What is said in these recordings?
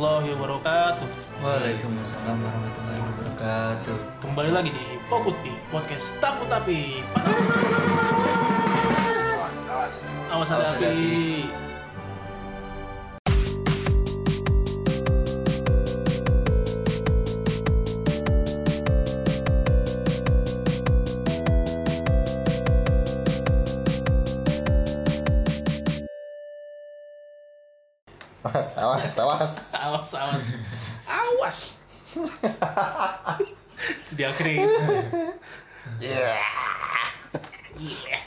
warahmatullahi wabarakatuh Waalaikumsalam warahmatullahi wabarakatuh. Kembali lagi di Pokutpi Podcast Takut Tapi Awas ada Awas api Awas, awas, awas. Awas, awas Awas Di akhirnya gitu Iya. Iya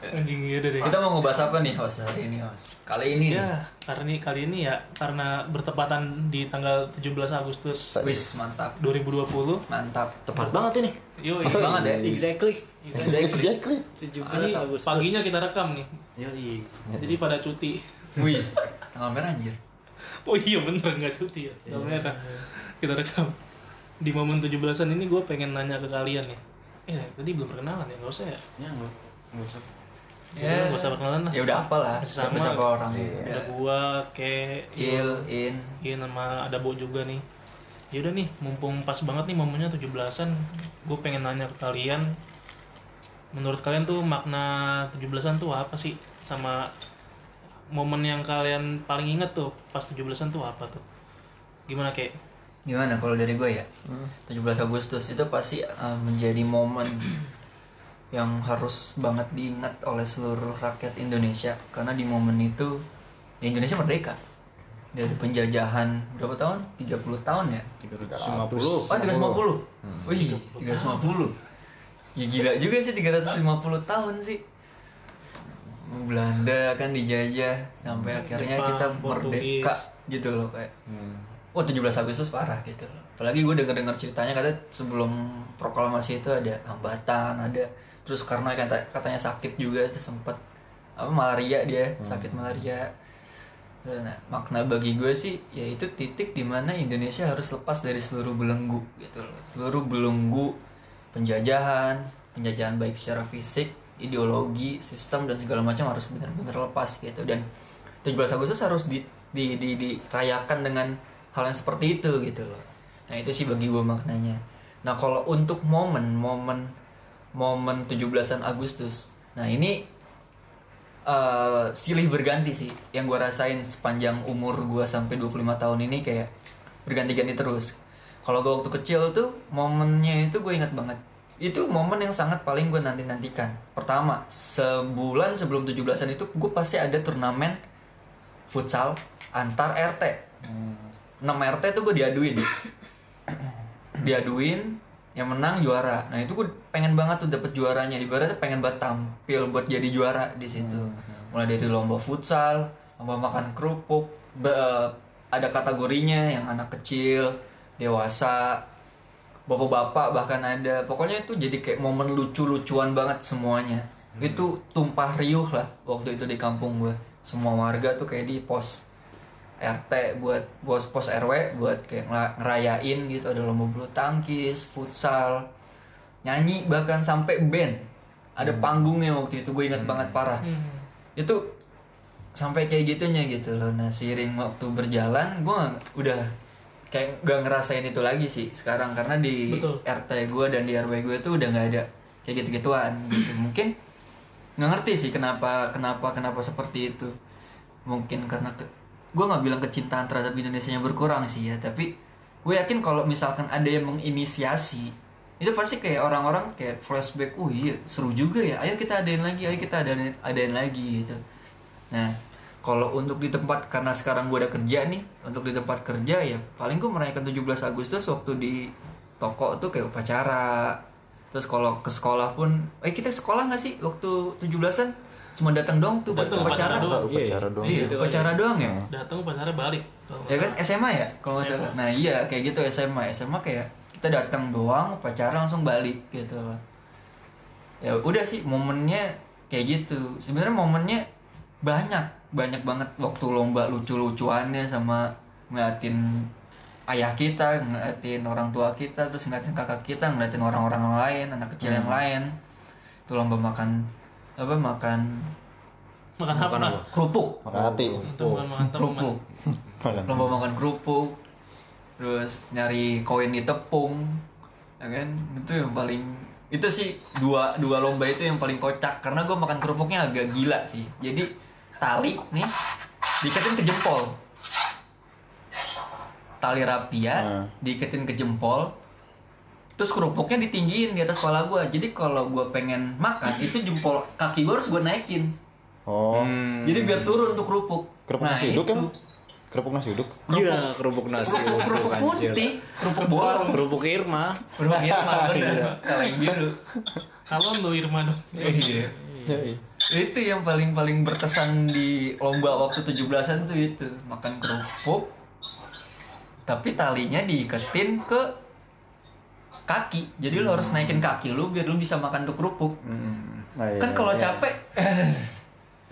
Anjing ya udah deh Kita mau ngebahas apa nih host hari ini host? Kali ini nih. Ya, karena ini kali ini ya karena bertepatan di tanggal 17 Agustus Wis mantap, 2020. mantap. Tepat banget ini. Yo, Pas banget ya. Exactly. Exactly. 17 Ini Agustus. paginya kita rekam nih. Yoi. Jadi pada cuti. Wih, tanggal merah anjir. Oh iya bener nggak cuti ya. Tanggal merah. Kita rekam. Di momen 17-an ini gue pengen nanya ke kalian nih. Eh, tadi belum perkenalan ya, nggak usah ya? Ya enggak. Enggak usah. Ya, nggak usah perkenalan lah. Ya udah apa lah, sama. siapa-siapa orang. Ada gua, ke, Il, in. Iya nama ada Bo juga nih. Yaudah nih, mumpung pas banget nih momennya 17-an, gue pengen nanya ke kalian. Menurut kalian tuh makna 17-an tuh apa sih? Sama momen yang kalian paling inget tuh pas 17-an tuh apa tuh? Gimana kayak? Gimana kalau dari gue ya? 17 Agustus itu pasti uh, menjadi momen yang harus banget diingat oleh seluruh rakyat Indonesia karena di momen itu ya Indonesia merdeka dari penjajahan berapa tahun? 30 tahun ya? 350. Oh 350? Wih 350 Ya gila juga sih 350 tahun sih Belanda kan dijajah Sampai akhirnya Jepang, kita Portugis. merdeka gitu loh kayak. Wah 17 Agustus parah gitu. Loh Apalagi gue denger-denger ceritanya katanya sebelum proklamasi itu ada hambatan ada. Terus karena kata, katanya sakit juga itu sempet apa malaria dia sakit malaria. Nah, makna bagi gue sih yaitu titik di mana Indonesia harus lepas dari seluruh belenggu gitu loh. Seluruh belenggu penjajahan penjajahan baik secara fisik ideologi sistem dan segala macam harus benar-benar lepas gitu. Dan 17 Agustus harus di, di, di, dirayakan dengan hal yang seperti itu gitu loh. Nah itu sih bagi gue maknanya. Nah kalau untuk momen momen momen 17-an Agustus nah ini eh, silih berganti sih. Yang gue rasain sepanjang umur gue sampai 25 tahun ini kayak berganti-ganti terus. Kalau gue waktu kecil tuh momennya itu gue ingat banget itu momen yang sangat paling gue nanti nantikan pertama sebulan sebelum 17an itu gue pasti ada turnamen futsal antar RT 6 RT tuh gue diaduin. Diaduin yang menang juara. Nah itu gue pengen banget tuh dapet juaranya. Ibaratnya pengen banget tampil buat jadi juara di situ. Mulai dari lomba futsal lomba makan kerupuk be- eh, ada kategorinya yang anak kecil dewasa bapak-bapak bahkan ada pokoknya itu jadi kayak momen lucu-lucuan banget semuanya itu tumpah riuh lah waktu itu di kampung gue semua warga tuh kayak di pos RT buat bos pos RW buat kayak ngera- ngerayain gitu ada lomba bulu tangkis, futsal, nyanyi bahkan sampai band. Ada panggungnya waktu itu gue ingat banget parah. Hmm. Itu sampai kayak gitunya gitu loh. Nah, seiring waktu berjalan gue udah kayak gak ngerasain itu lagi sih sekarang karena di Betul. RT gue dan di RW gue tuh udah nggak ada kayak gitu-gituan gitu. Mungkin nggak ngerti sih kenapa kenapa kenapa seperti itu. Mungkin karena ke- gue nggak bilang kecintaan terhadap Indonesia yang berkurang sih ya tapi gue yakin kalau misalkan ada yang menginisiasi itu pasti kayak orang-orang kayak flashback oh iya seru juga ya ayo kita adain lagi ayo kita adain adain lagi gitu nah kalau untuk di tempat karena sekarang gue udah kerja nih untuk di tempat kerja ya paling gue merayakan 17 Agustus waktu di toko tuh kayak upacara terus kalau ke sekolah pun eh kita sekolah nggak sih waktu 17-an cuma datang dong tuh buat Datang upacara upacara doang. Upacara doang. Iya, Gitu upacara doang ya. Datang pacarnya balik. Ya kan SMA ya kalau nggak salah. Nah iya kayak gitu SMA. SMA kayak kita datang doang, upacara langsung balik gitu loh. Ya udah sih momennya kayak gitu. Sebenarnya momennya banyak, banyak banget waktu lomba lucu-lucuannya sama ngeliatin ayah kita, ngeliatin orang tua kita, terus ngeliatin kakak kita, ngeliatin orang-orang lain, anak kecil yang lain. Itu lomba makan apa makan makan apa Makan apa? kerupuk Makan hati. kerupuk Makan. lomba makan kerupuk terus nyari koin di tepung ya kan itu yang paling itu sih dua dua lomba itu yang paling kocak karena gue makan kerupuknya agak gila sih jadi tali nih diiketin ke jempol tali rapia Hmm. diiketin ke jempol terus kerupuknya ditinggiin di atas kepala gue jadi kalau gue pengen makan itu jempol kaki gue harus gue naikin Oh, Hmm. jadi biar turun tuh kerupuk kerupuk Nah, nasi uduk kan? Kerupuk nasi uduk. Iya, kerupuk nasi. kerupuk kerupuk putih kerupuk bolong Kerupuk Irma. kerupuk Irma bener kaleng biru kalau lu Irma dong iya Yoi. Itu yang paling paling berkesan di lomba waktu 17-an tuh itu. Makan kerupuk tapi talinya diiketin ke kaki. Jadi lu harus naikin kaki lu biar lu bisa makan tuh kerupuk. Nah, iya, kan kalau iya. capek eh,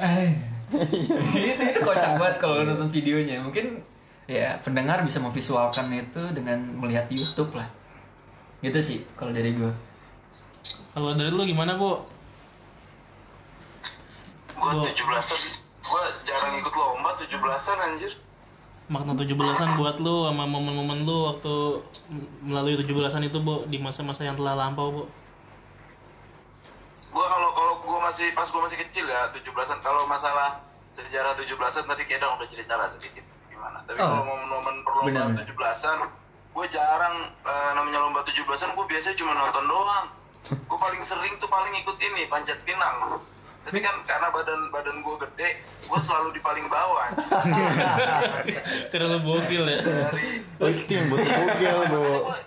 eh. itu, itu kocak banget kalau nonton videonya. Mungkin ya pendengar bisa memvisualkan itu dengan melihat YouTube lah. Gitu sih kalau dari gue kalau dari lu gimana bu Gue Gua- 17-an Gue jarang ikut lomba 17-an anjir. Makna 17-an buat lu sama momen-momen lu waktu melalui 17-an itu bu di masa-masa yang telah lampau bu Gue kalau kalau gue masih pas gue masih kecil ya 17-an Kalau masalah sejarah 17-an tadi Kedang udah cerita lah sedikit gimana. Tapi Oh. kalau momen-momen perlombaan Benar. 17-an Gue jarang eh, namanya lomba 17-an Gue biasanya cuma nonton doang. Gue paling sering tuh paling ikut ini Panjat Pinang tapi kan karena badan badan gue gede, gue selalu di paling bawah. karena lu bokil ya Dari yang buat bugel, Bu.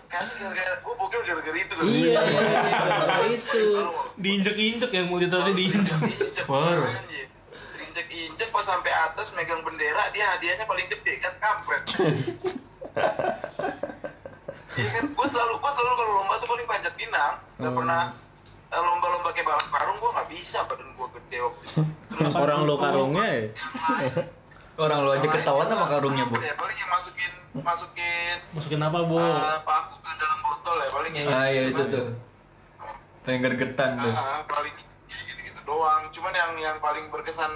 Kayaknya gara-gara gue bokil gara-gara itu kan. Iya, gara-gara itu. diinjek-injek yang monitornya diinjek Injek Baru. anjir. Injek-injek pas sampai atas megang bendera dia hadiahnya paling gede kan kampret. Iya kan, gue selalu gue selalu kalau lomba tuh paling panjat pinang, nggak pernah eh, lomba-lomba kayak balap karung gue nggak bisa badan gue gede waktu itu. Terus Orang lo karungnya ya? orang lu aja ketahuan sama karungnya bu ya, paling yang masukin masukin masukin apa bu eh, paku ke dalam botol ya paling yang ah iya itu gitu. tuh pengen gergetan tuh Ah, paling ya gitu-gitu doang. Cuman yang yang paling berkesan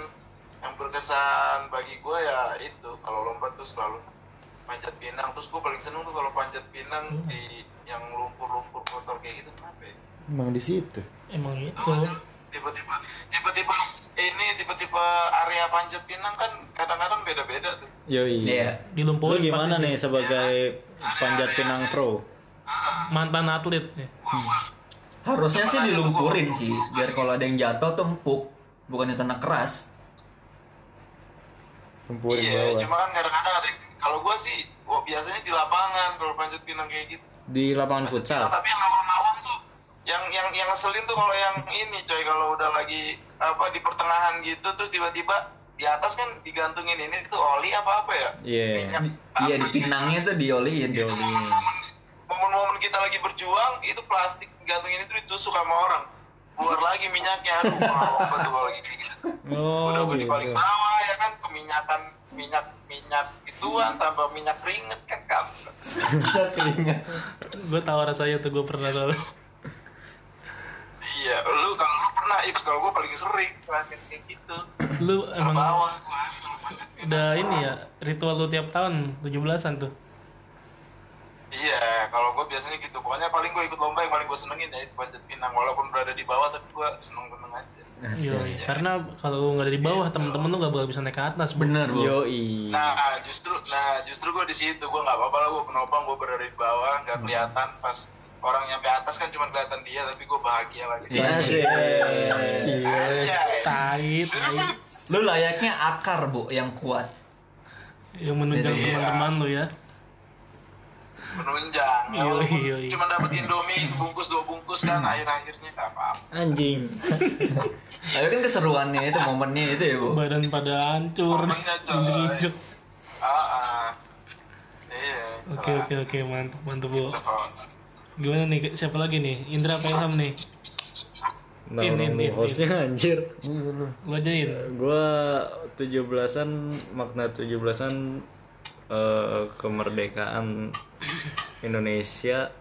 yang berkesan bagi gue ya itu kalau lomba tuh selalu panjat pinang. Terus gue paling seneng tuh kalau panjat pinang di yang lumpur-lumpur kotor kayak gitu kenapa ya? Emang di situ. emang itu tiba-tiba tiba-tiba ini tiba-tiba area panjat pinang kan kadang-kadang beda-beda tuh. Yoi. Iya. di Lu Lumpur gimana nih sebagai panjat pinang pro? mantan atlet ya. harusnya sih dilumpurin sih biar kalau ada yang jatuh tuh empuk bukannya tanah keras Lumpurin iya, bawah. cuma kan kadang-kadang ada kalau gue sih wah, biasanya di lapangan kalau panjat pinang kayak gitu. Di lapangan futsal. tapi yang awam-awam tuh yang yang yang ngeselin tuh kalau yang ini coy. Kalau udah lagi apa di pertengahan gitu terus tiba-tiba di atas kan digantungin. Ini tuh oli apa apa ya? Iya. minyak. Iya di gitu. pinangnya tuh dioliin itu momen-momen momen-momen kita lagi berjuang itu plastik gantungin itu ditusuk sama orang. Keluar lagi minyaknya. Aduh wah betul kalau lagi gitu. Oh, udah gue di gitu. paling bawah ya kan? Keminyakan minyak minyak ituan tambah minyak keringet kan kampret gue tahu rasanya tuh gue pernah tahu Iya, lu kalau lu pernah Ips, kalau gue paling sering ngeliatin kayak gitu. lu emang bawah pinang. udah ini ya ritual lu tiap tahun 17-an tuh Iya, kalau gue biasanya gitu. Pokoknya paling gue ikut lomba yang paling gue senengin ya itu panjat pinang. Walaupun berada di bawah tapi gue seneng-seneng aja. Iya, karena kalau nggak ada di bawah temen-temen lu nggak bakal bisa naik ke atas bener bu Yoi. Nah, justru, nah justru gue di situ gue nggak apa-apa lah gue penopang gue berada di bawah nggak kelihatan pas orang nyampe atas kan cuma kelihatan dia tapi gue bahagia lagi. Asik. Iya. tai tai lu layaknya akar bu yang kuat yang menunjang Iya. teman-teman lu ya Menunjang. Ya, Iya, iya, iya. cuma dapat Indomie sebungkus dua bungkus kan akhir-akhirnya nggak apa-apa. Anjing. tapi kan keseruannya itu momennya itu ya bu badan pada hancur Momennya, Ah, ah. Iya. oke oke oke mantap mantap bu Gitu, gimana nih siapa lagi nih Indra apa Ilham nih Nah, In, in, in, hostnya anjir. Lu. ajain Gua 17-an makna 17-an eh, kemerdekaan Indonesia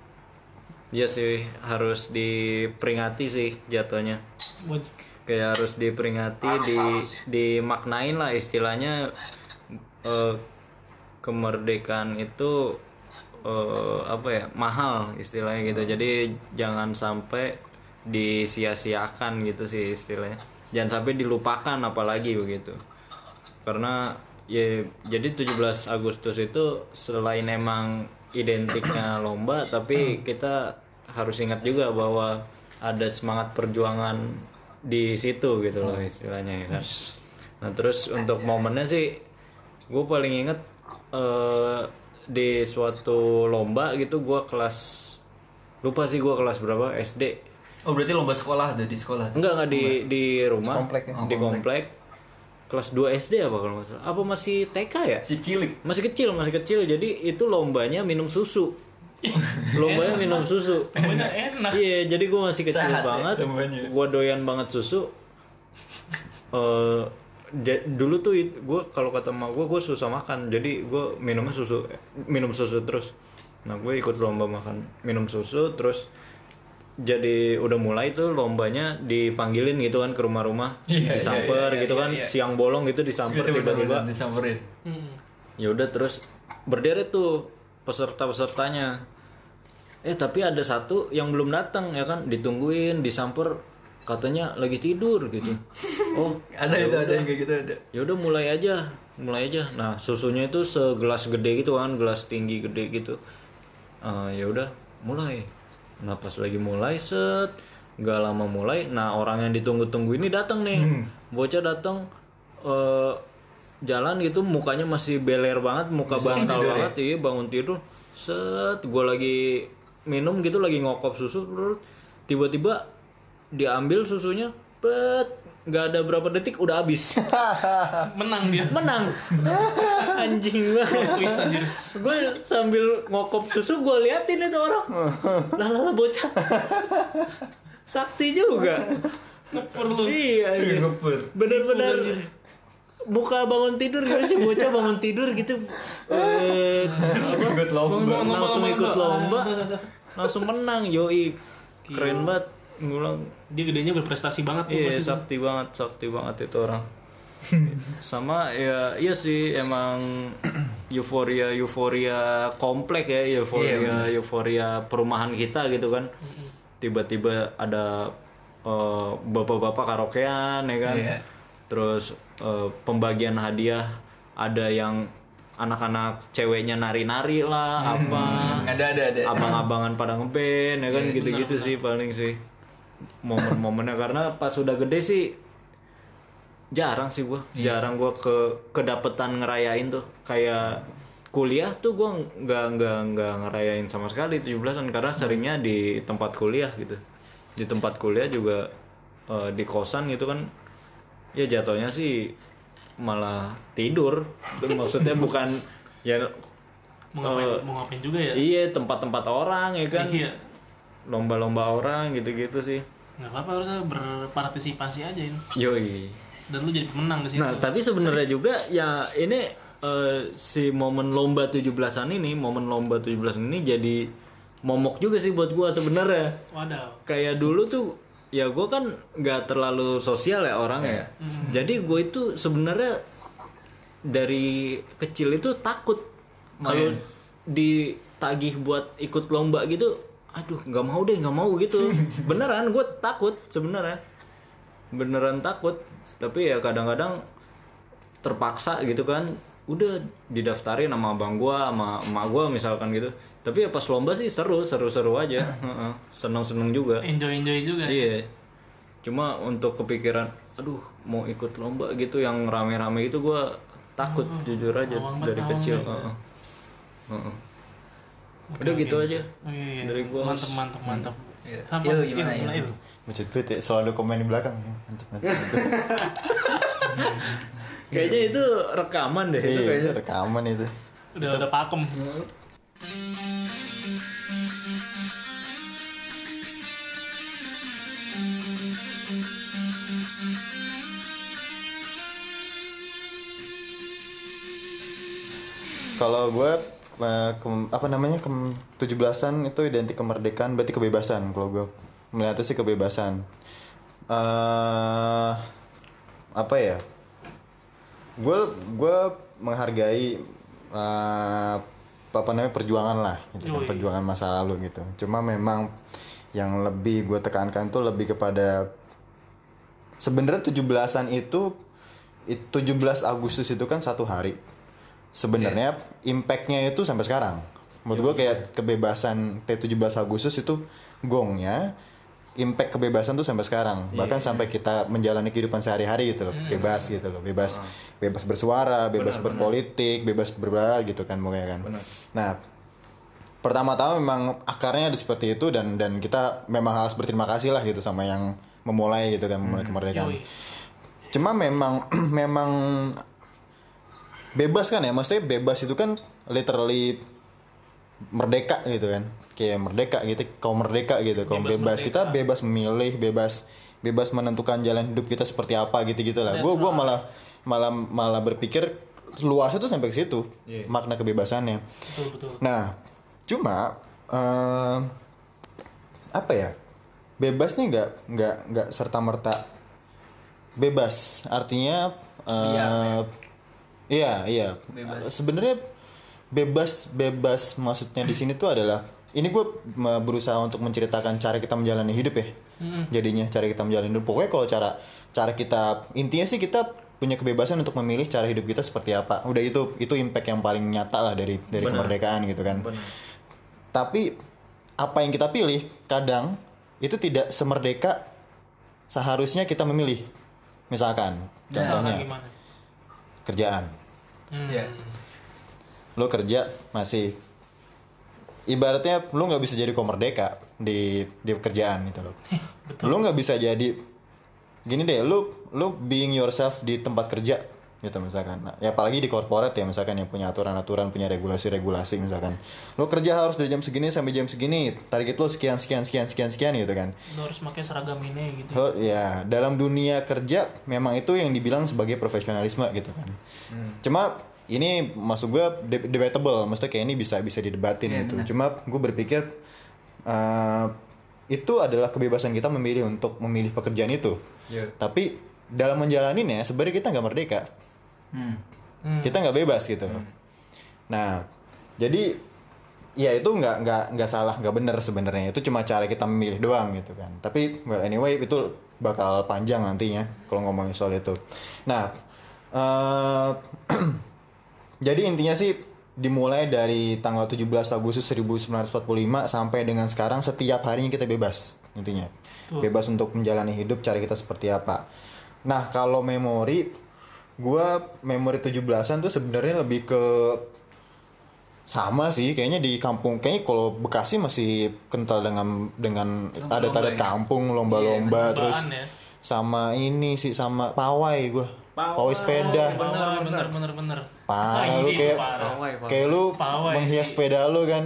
ya sih harus diperingati sih jatuhnya. kayak harus diperingati Harus, di harus. dimaknain lah istilahnya eh, kemerdekaan itu eh, apa ya mahal istilahnya gitu. Jadi jangan sampai disia-siakan gitu sih istilahnya. Jangan sampai dilupakan apalagi begitu. Karena ya jadi 17 Agustus itu selain emang identiknya lomba tapi kita harus ingat juga bahwa ada semangat perjuangan di situ gitu loh istilahnya ya kan. Nah terus untuk momennya sih gue paling inget eh, di suatu lomba gitu gue kelas lupa sih gue kelas berapa SD Oh berarti lomba sekolah tuh di sekolah. enggak enggak di di rumah. Komplek ya? di komplek. kelas 2 SD apa kalau nggak salah? Apa masih TK ya? Si cilik. masih kecil masih kecil. Jadi itu lombanya minum susu. Lombanya minum susu. Enak. iya jadi gue masih kecil Sehat ya, banget. lombanya. gue doyan banget susu. Eh ja- dulu tuh gue kalau kata emak gue gue susah makan. Jadi gue minumnya susu minum susu terus. Nah gue ikut lomba makan. Minum susu terus jadi udah mulai tuh lombanya dipanggilin gitu kan ke rumah-rumah. Iya, iya, disamper iya, gitu iya, kan. iya. siang bolong gitu disamper tiba-tiba disamperin. Hmm. ya udah terus berderet tuh peserta-pesertanya. Eh tapi ada satu yang belum datang ya kan? Ditungguin disamper katanya lagi tidur gitu. Oh Ada itu ada yang kayak gitu ada. ya udah mulai aja mulai aja. Nah susunya itu segelas gede gitu kan gelas tinggi gede gitu. Eh, ya udah mulai. Nah pas lagi mulai set. Nggak lama mulai nah orang yang ditunggu-tunggu ini datang nih. Bocah datang eh jalan gitu mukanya masih beler banget muka bantal banget iya bangun tidur. Set gue lagi minum gitu lagi ngokop susu tiba-tiba diambil susunya bet nggak ada berapa detik udah habis. Menang dia. menang. Anjing banget gue sambil ngokop susu gue liatin itu orang. Lah lah lah, bocah. Sakti juga. Perlu. iya anjir. bener-bener muka bangun tidur gitu sih? Bocah bangun tidur gitu. Eh, Ikut lomba. langsung ikut lomba. Langsung menang yoi. Keren banget ngulang Dia gedenya berprestasi banget tuh Iya pasti tuh. sakti banget, sakti banget itu orang. Sama ya iya sih emang euforia euforia komplek ya euforia euforia perumahan kita gitu kan. Tiba-tiba ada eh, bapak-bapak karaokean ya kan. Iya. Terus eh, pembagian hadiah ada yang anak-anak ceweknya nari-nari lah apa Ada ada ada. abang-abangan pada ngeband ya kan gitu-gitu sih paling sih momen-momennya karena pas sudah gede sih jarang sih gua. Jarang gua ke kedapetan ngerayain tuh. Kayak kuliah tuh gua nggak nggak nggak ngerayain sama sekali 17-an karena seringnya di tempat kuliah gitu. Di tempat kuliah juga eh, di kosan gitu kan ya jatuhnya sih malah tidur. Maksudnya bukan ya Mau ngapain, eh, mau ngapain juga ya? iya tempat-tempat orang ya kan. Iya. Lomba-lomba orang gitu-gitu sih Nggak apa-apa harusnya berpartisipasi aja ini. yoi Dan lu jadi pemenang di situ. nah tapi sebenarnya juga ya ini eh, si momen lomba 17-an ini momen lomba 17 ini jadi momok juga sih buat gua sebenarnya Waduh. kayak dulu tuh ya gue kan nggak terlalu sosial ya orangnya ya. jadi gue itu sebenarnya dari kecil itu takut kalau ditagih buat ikut lomba gitu aduh nggak mau deh nggak mau gitu. Beneran gue takut sebenarnya. Beneran takut. Tapi ya kadang-kadang terpaksa gitu kan. Udah didaftarin sama abang gua sama emak gua misalkan gitu. Tapi ya pas lomba sih seru seru seru aja. Seneng seneng juga. Enjoy enjoy juga. iya. Cuma untuk kepikiran aduh mau ikut lomba gitu yang rame-rame itu gua takut jujur aja dari kecil. Heeh. udah gitu aja Oh, iya, iya. Dari gua mantep mantep mantep. Iya. Sama- Il, Il, gimana, gimana, Il? Tweet ya, selalu komen di belakang. Mantap, mantap. kayaknya itu rekaman deh itu Iya, kayaknya itu rekaman itu. Udah udah pakem. Kalau gue eh, kem- apa namanya kem 17-an itu identik kemerdekaan berarti kebebasan kalau gue melihatnya sih kebebasan eh apa ya? Gue gue menghargai eh, apa namanya perjuangan lah, gitu kan, perjuangan masa lalu gitu. Cuma memang yang lebih gue tekankan tuh lebih kepada sebenarnya 17-an itu it- 17 Agustus itu kan satu hari. Sebenarnya impact-nya itu sampai sekarang. Menurut gue kayak kebebasan T17 Agustus itu gongnya impact kebebasan tuh sampai sekarang. Bahkan sampai kita menjalani kehidupan sehari-hari gitu loh. Bebas gitu loh. Bebas bebas bersuara, bebas berpolitik, bebas berbela gitu kan pokoknya kan. Nah, pertama-tama memang akarnya ada seperti itu dan dan kita memang harus berterima kasih lah gitu sama yang memulai gitu kan memulai kemerdekaan. Yoi. Cuma memang memang bebas kan ya, maksudnya bebas itu kan literally merdeka gitu kan. Kayak merdeka gitu, kaum merdeka gitu, kaum Bebas bebas. Kita bebas memilih, bebas bebas menentukan jalan hidup kita seperti apa gitu-gitu lah. Gue gua malah malah malah berpikir luas itu sampai ke situ makna kebebasannya. betul betul Nah, cuma eh, apa ya? Bebas nih nggak nggak nggak serta merta bebas. Artinya eh, iya iya. Bebas. Sebenarnya bebas bebas maksudnya di sini tuh adalah ini gue berusaha untuk menceritakan cara kita menjalani hidup ya. Jadinya cara kita menjalani hidup. Pokoknya kalau cara cara kita intinya sih kita punya kebebasan untuk memilih cara hidup kita seperti apa. Udah itu itu impact yang paling nyata lah dari dari kemerdekaan gitu kan. Tapi apa yang kita pilih kadang itu tidak semerdeka seharusnya kita memilih. Misalkan Misalkan contohnya gimana kerjaan. Hmm. Iya. Lo kerja masih ibaratnya lo nggak bisa jadi komerdeka di di pekerjaan gitu loh. Lo nggak bisa jadi gini deh, lo lo being yourself di tempat kerja gitu misalkan. Nah, ya apalagi di corporate ya misalkan yang punya aturan-aturan, punya regulasi-regulasi misalkan. Lo kerja harus dari jam segini sampai jam segini, target lo sekian sekian sekian sekian sekian gitu kan. Lo harus pakai seragam ini gitu Oh, ya, dalam dunia kerja memang itu yang dibilang sebagai profesionalisme gitu kan. Cuma ini masuk gue de- debatable, maksudnya kayak ini bisa bisa didebatin Iya, gitu. benar. Cuma gue berpikir eh, itu adalah kebebasan kita memilih untuk memilih pekerjaan itu. Iya. Tapi dalam menjalaninya sebenarnya kita nggak merdeka. Hmm. Hmm. Kita nggak bebas gitu loh. Nah, jadi ya itu nggak nggak nggak salah nggak benar sebenarnya itu cuma cara kita memilih doang gitu kan tapi well anyway itu bakal panjang nantinya kalau ngomongin soal itu nah eh, jadi intinya sih dimulai dari tanggal 17 Agustus 1945 sampai dengan sekarang setiap harinya kita bebas intinya bebas untuk menjalani hidup cara kita seperti apa nah kalau memori gua memori 17-an tuh sebenarnya lebih ke sama sih kayaknya di kampung kayaknya kalau Bekasi masih kental dengan dengan adat-adat ya? kampung lomba-lomba terus Lombaan ya. sama ini sih sama pawai gua pawai, sepeda Pawai, bener bener bener parah Ah, lu kayak. Pawai, pawai. kayak lu Pawai menghias sih. sepeda lu kan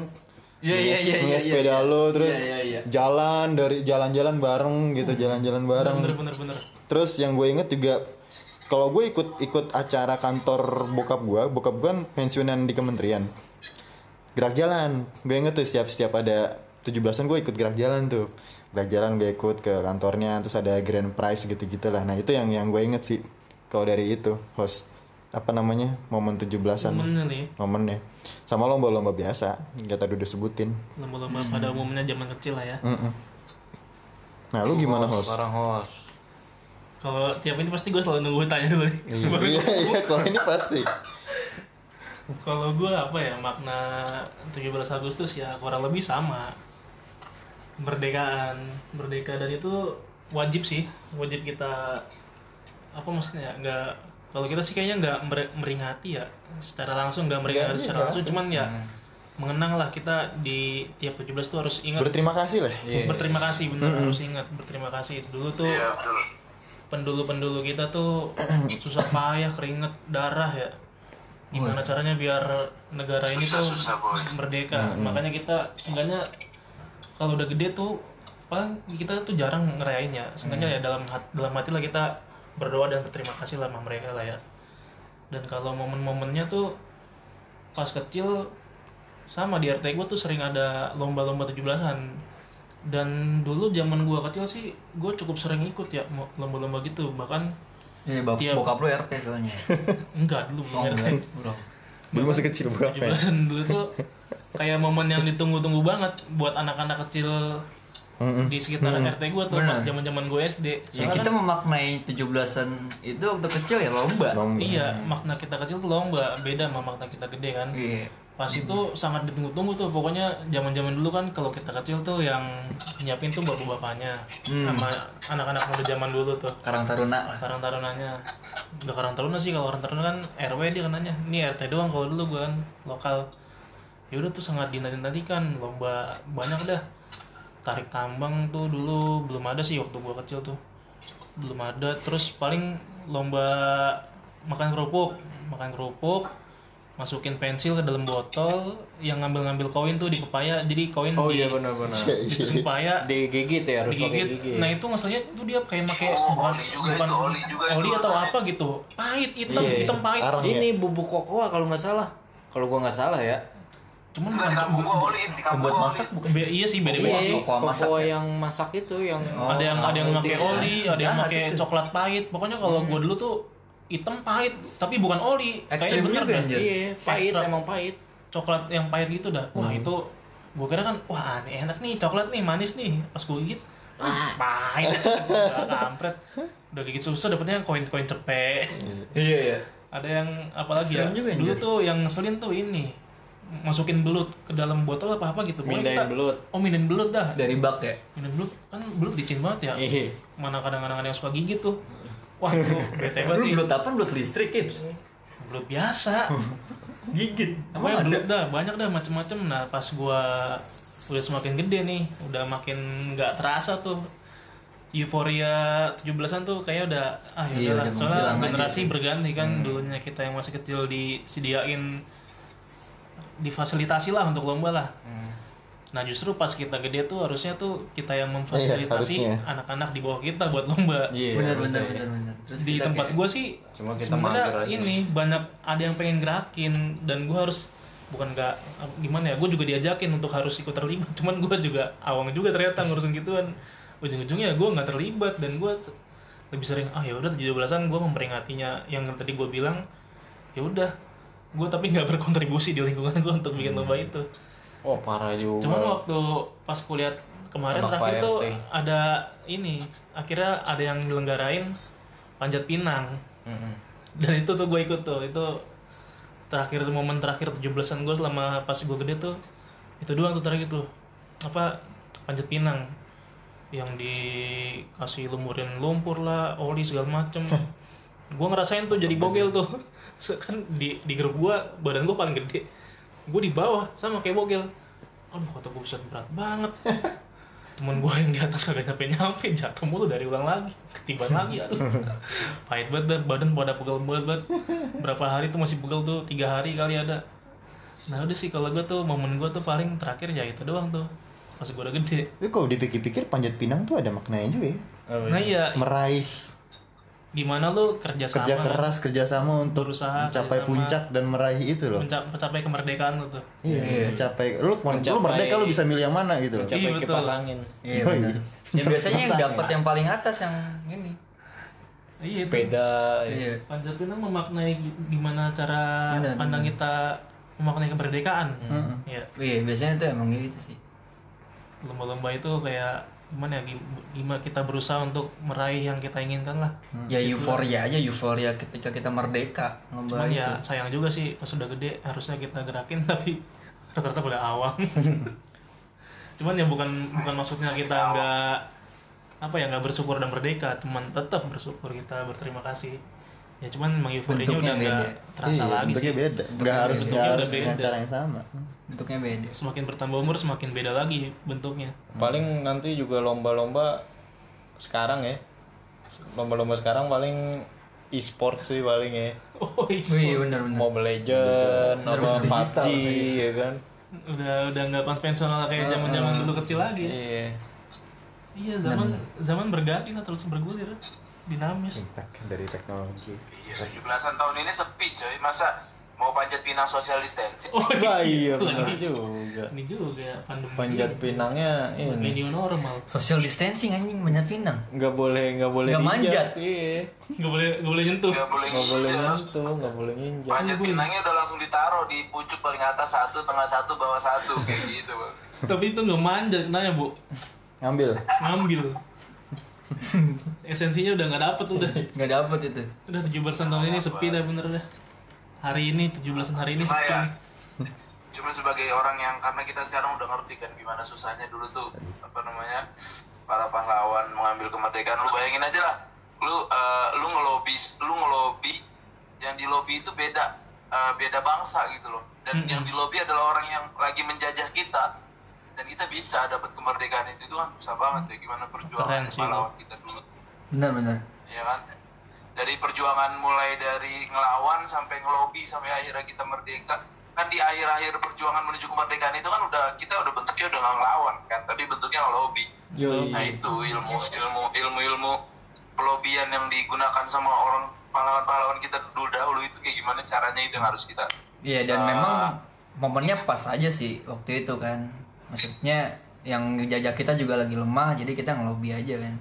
Iya, iya, Menghias- iya, menghias iya, sepeda iya. lu terus Iya, iya, iya. jalan dari jalan-jalan bareng gitu jalan-jalan bareng bener bener bener Terus yang gue inget juga kalau gue ikut ikut acara kantor bokap gue, bokap gue kan pensiunan di kementerian. Gerak jalan, gue inget tuh setiap setiap ada 17-an gue ikut gerak jalan tuh. Gerak jalan gue ikut ke kantornya, terus ada grand prize gitu-gitu lah. Nah itu yang yang gue inget sih kalau dari itu host apa namanya momen 17-an momennya nih momennya sama lomba-lomba biasa yang kita udah sebutin lomba-lomba pada umumnya zaman kecil lah ya Mm-mm. nah lu gimana host Sekarang host. Kalau tiap ini pasti gue selalu nunggu tanya dulu nih iya gua- iya kalau ini pasti Kalau gue apa ya makna 17 Agustus ya kurang lebih sama. Merdekaan, merdeka dan itu wajib sih, wajib kita apa maksudnya ya, nggak kalau kita sih kayaknya nggak mer- meringati ya secara langsung nggak meringati Nggak, secara iya, langsung langsung. cuman ya mengenang lah kita di tiap 17 tuh harus ingat berterima kasih lah berterima kasih bener harus ingat berterima kasih dulu tuh Iya betul. Pendulu-pendulu kita tuh susah payah keringet darah ya. Gimana caranya biar negara ini tuh Susah, boy. merdeka? Makanya kita seenggaknya kalau udah gede tuh paling kita tuh jarang ngerayain ya seenggaknya ya dalam hat- dalam hati lah kita berdoa dan berterima kasih lah sama mereka lah ya. Dan kalau momen-momennya tuh pas kecil sama di RT gue tuh sering ada lomba-lomba 17-an dan dulu zaman gua kecil sih gua cukup sering ikut ya lomba-lomba gitu. Bahkan Iya, bok Tiap- bokap lu RT soalnya. enggak dulu Oh, belum enggak, bro. Dulu masih kecil bukan tujuh belasan dulu tuh kayak momen yang ditunggu-tunggu banget buat anak-anak kecil di sekitar RT gua tuh pas zaman-zaman gue SD Ya Soalnya kita kan, memaknai 17-an itu waktu kecil ya lomba. iya makna kita kecil tuh lomba. Beda sama makna kita gede kan. Iya. Pas itu sangat ditunggu-tunggu tuh pokoknya zaman-zaman dulu kan kalau kita kecil tuh yang nyiapin tuh bapak-bapaknya sama anak-anak muda zaman dulu tuh. Karang Taruna karang tarunanya. Udah karang taruna sih kalau karang taruna kan RW dia kenanya. Ini RT doang kalau dulu gue kan lokal. Ya udah tuh sangat dinanti-nantikan lomba banyak dah. Tarik tambang tuh dulu belum ada sih waktu gua kecil tuh. Belum ada terus paling lomba makan kerupuk makan kerupuk masukin pensil ke dalam botol yang ngambil-ngambil koin tuh di pepaya jadi koin Oh di, iya benar-benar. di pepaya Digigit ya harus pakai digigit. gigi. Nah itu ngeselnya tuh dia kayak pakai Oh, bukan oli juga bukan itu, oli juga itu oli atau apa gitu. Pahit, hitam, Iya. hitam pahit. Arang ya? Ini bubuk kokoa kalau nggak salah. Kalau gua nggak salah ya. Cuman Enggak di kampung gua oli, di kampung Buat masak bukan? Be- iya sih beda-beda Iya, sih. kokoa masak kokoa ya? yang masak itu yang ada yang ada yang pakai ya. oli, ada yang pakai coklat pahit. Pokoknya kalau gua dulu tuh hitam pahit, tapi bukan oli. Ekstrim Kayaknya bener dah. anjir. Iya, pahit Ekstra. emang pahit. Coklat yang pahit gitu dah. Wah itu gua kira kan wah ini enak nih coklat nih manis nih pas gua gigit ah, pahit Udah kampret udah gigit susah dapetnya koin-koin cepek Iya iya. ada yang apa lagi ya juga, dulu tuh yang ngeselin tuh ini masukin belut ke dalam botol apa apa gitu Mindahin kita- belut. oh mindahin belut dah Dari bak ya. mindahin belut kan belut licin banget ya Iya. mana kadang-kadang ada yang suka gigit tuh wah itu bete banget Lu sih belut apa? Belut listrik, Kips. belut biasa Gigit. Pokoknya belut dah banyak dah macem-macem nah pas gua udah semakin gede nih udah makin nggak terasa tuh euforia 17-an tuh kayak udah ah Iya, ya udahlah udah soalnya aja generasi sih. berganti kan dulunya kita yang masih kecil disediain difasilitasi lah untuk lomba lah nah justru pas kita gede tuh harusnya tuh kita yang memfasilitasi harusnya. anak-anak di bawah kita buat lomba Iya. Benar harusnya benar ya. benar benar. Terus di tempat kayak- gua sih Cuma kita sebenarnya ini banyak ada yang pengen gerakin dan gua harus bukan nggak gimana ya gue juga diajakin untuk harus ikut terlibat cuman gua juga awang juga ternyata ngurusin gituan ujung-ujungnya gua nggak terlibat dan gua c- lebih sering ah ya udah 17-an gue memperingatinya yang tadi gua bilang ya udah gue tapi nggak berkontribusi di lingkungan gue untuk bikin lomba itu Oh parah juga. Cuman waktu pas kuliah kemarin Anak terakhir tuh ada ini akhirnya ada yang nyelenggarain panjat pinang. Mm-mm. dan itu tuh gue ikut tuh itu terakhir momen terakhir 17-an gue selama pas gue gede tuh itu doang tuh terakhir tuh. Apa panjat pinang. Yang dikasih lumurin lumpur lah oli segala macem. Gue ngerasain tuh jadi bogel tuh. Kan di di grup gue badan gue paling gede gue di bawah sama kayak bogel. Aduh kata gue bisa berat banget. Temen gue yang di atas kagak nyampe nyampe jatuh mulu dari ulang lagi. Ketiban lagi aduh. Pahit banget dah badan pada pegel banget banget berapa hari tuh masih pegel tuh? Tiga hari kali ada. Nah udah sih kalau gue tuh momen gue tuh paling terakhir ya itu doang tuh. Pas gue udah gede. Tapi kalau dipikir-pikir panjat pinang tuh ada maknanya juga ya. nah iya. Meraih gimana lu kerja sama kerja keras, kerja sama untuk Berusaha, mencapai puncak dan meraih itu loh. menca- mencapai kemerdekaan lu tuh Iya, mencapai lu lu Mencapai- merdeka lu bisa milih yang mana gitu loh. Iya, Mencapai betul. kipas angin. Iya Oh, benar. iya. Ya biasanya yang dapat yang paling atas yang ini. iya itu. Sepeda. ya. Iya. panjat pinang memaknai gi- gimana cara Benar, pandang benar. kita memaknai kemerdekaan ya Iya biasanya tuh emang gitu sih. lomba-lomba itu kayak gimana ya gim- gimana kita berusaha untuk meraih yang kita inginkan lah. Ya euforia aja euforia ketika kita merdeka cuman ya sayang juga sih pas udah gede harusnya kita gerakin tapi rata-rata pada awang cuman ya bukan bukan maksudnya kita nggak apa ya nggak bersyukur dan merdeka. Cuman tetap bersyukur kita berterima kasih ya cuman emang euforianya udah nggak beda. terasa iya, lagi bentuknya sih beda. Enggak harus Bentuknya udah harus dengan cara yang sama. Bentuknya beda. semakin bertambah umur semakin beda lagi bentuknya Paling nanti juga lomba-lomba sekarang ya. Lomba-lomba sekarang paling e-sport sih paling ya. oh Wih iya benar benar. Mobile Legend, Bener, apa bener. PUBG Digital, ya kan. udah udah nggak konvensional kayak zaman zaman dulu kecil lagi Iya. iya zaman zaman berganti lah terus bergulir dinamis Impact dari teknologi. Iya, 17-an tahun ini sepi coy. Masa mau panjat pinang social distancing. Oh Wah, iya benar Lagi. juga. Ini juga pandemi. Panjat pinangnya Ini ini new normal. social distancing anjing banyak pinang nggak boleh nggak boleh Nggak manjat. Iya. Nggak boleh nggak boleh nyentuh. Nggak boleh Nggak boleh nyentuh, nggak boleh nginjak. Panjat pinangnya udah langsung ditaruh di pucuk paling atas satu, tengah satu, bawah satu kayak gitu, Bang. Tapi itu nggak manjat nanya bu. Ngambil. Ngambil. Esensinya udah nggak dapet udah. nggak dapet itu Udah 17 tahun ini sepi dah bener dah. Hari ini 17 hari ini Cuma sepi. ya, nih. cuma sebagai orang yang karena kita sekarang udah ngerti kan gimana susahnya dulu tuh apa namanya para pahlawan mengambil kemerdekaan lu bayangin aja lah lu eh, lu ngelobi lu ngelobi yang di lobby itu beda eh, beda bangsa gitu loh dan Mm-mm. yang di lobby adalah orang yang lagi menjajah kita dan kita bisa dapat kemerdekaan itu itu kan susah banget ya. Gimana perjuangan Keren pahlawan kita dulu. Benar-benar ya kan? Dari perjuangan mulai dari ngelawan sampai ngelobi sampai akhirnya kita merdeka. Kan di akhir-akhir perjuangan menuju kemerdekaan itu kan udah kita udah bentuknya udah nggak ngelawan kan tapi bentuknya ngelobi. Yoi. nah itu ilmu ilmu ilmu ilmu pelobian yang digunakan sama orang pahlawan-pahlawan kita dulu dahulu itu kayak gimana caranya itu yang harus kita iya dan Ah. memang momennya pas aja sih waktu itu kan maksudnya yang jajah kita juga lagi lemah jadi kita ngelobi aja kan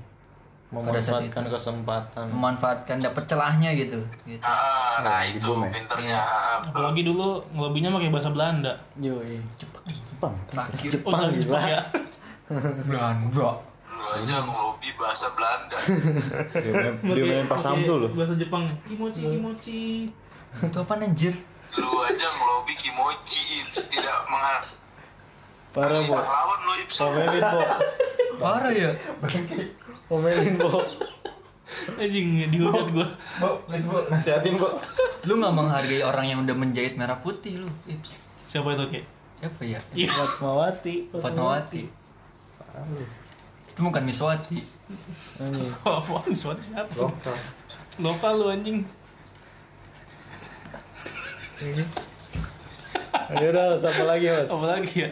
Memanfaatkan kesempatan. memanfaatkan dapet celahnya gitu gitu ah, nah di itu boom ya? pinternya ah, betul. Apalagi dulu ngelobinya pakai bahasa Belanda. Yoi. Jepang. terakhir Oh, jangan gila. Jepang ya. Belanda lu aja ngelobi bahasa Belanda Dia main, dia main pas Samsu loh. Bahasa Jepang. Kimochi, kimochi. itu apa anjir lu aja ngelobi kimochi tidak menghargai Parah, Bo. lu Komelin, Bo. parah ya Komelin, Bo. Anjing dihujat gua. Bu, please bu, nasihatin bu. lu nggak menghargai orang yang udah menjahit merah putih lu Ips Siapa itu, Ki? apa ya Iya. Fatmawati. Fatmawati itu bukan Miswati. Oh, apaan suara siapa? Lokal. Lokal lu anjing. Ayo udah, apa lagi, Mas? Apa lagi ya?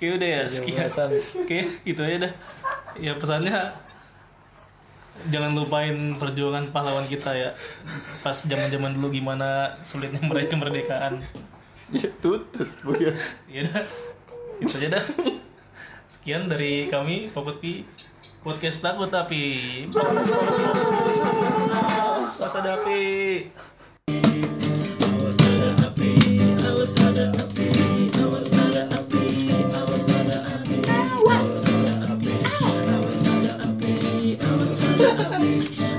Kayak udah ya, sekian. Oke, gitu aja dah. Ya pesannya jangan lupain perjuangan pahlawan kita ya. Pas zaman-zaman dulu gimana sulitnya meraih kemerdekaan. Ya tutut bu ya. Dah. Itu aja dah. Sekian dari kami Popotki podcast takut tapi pas ada api awas ada api awas awas ada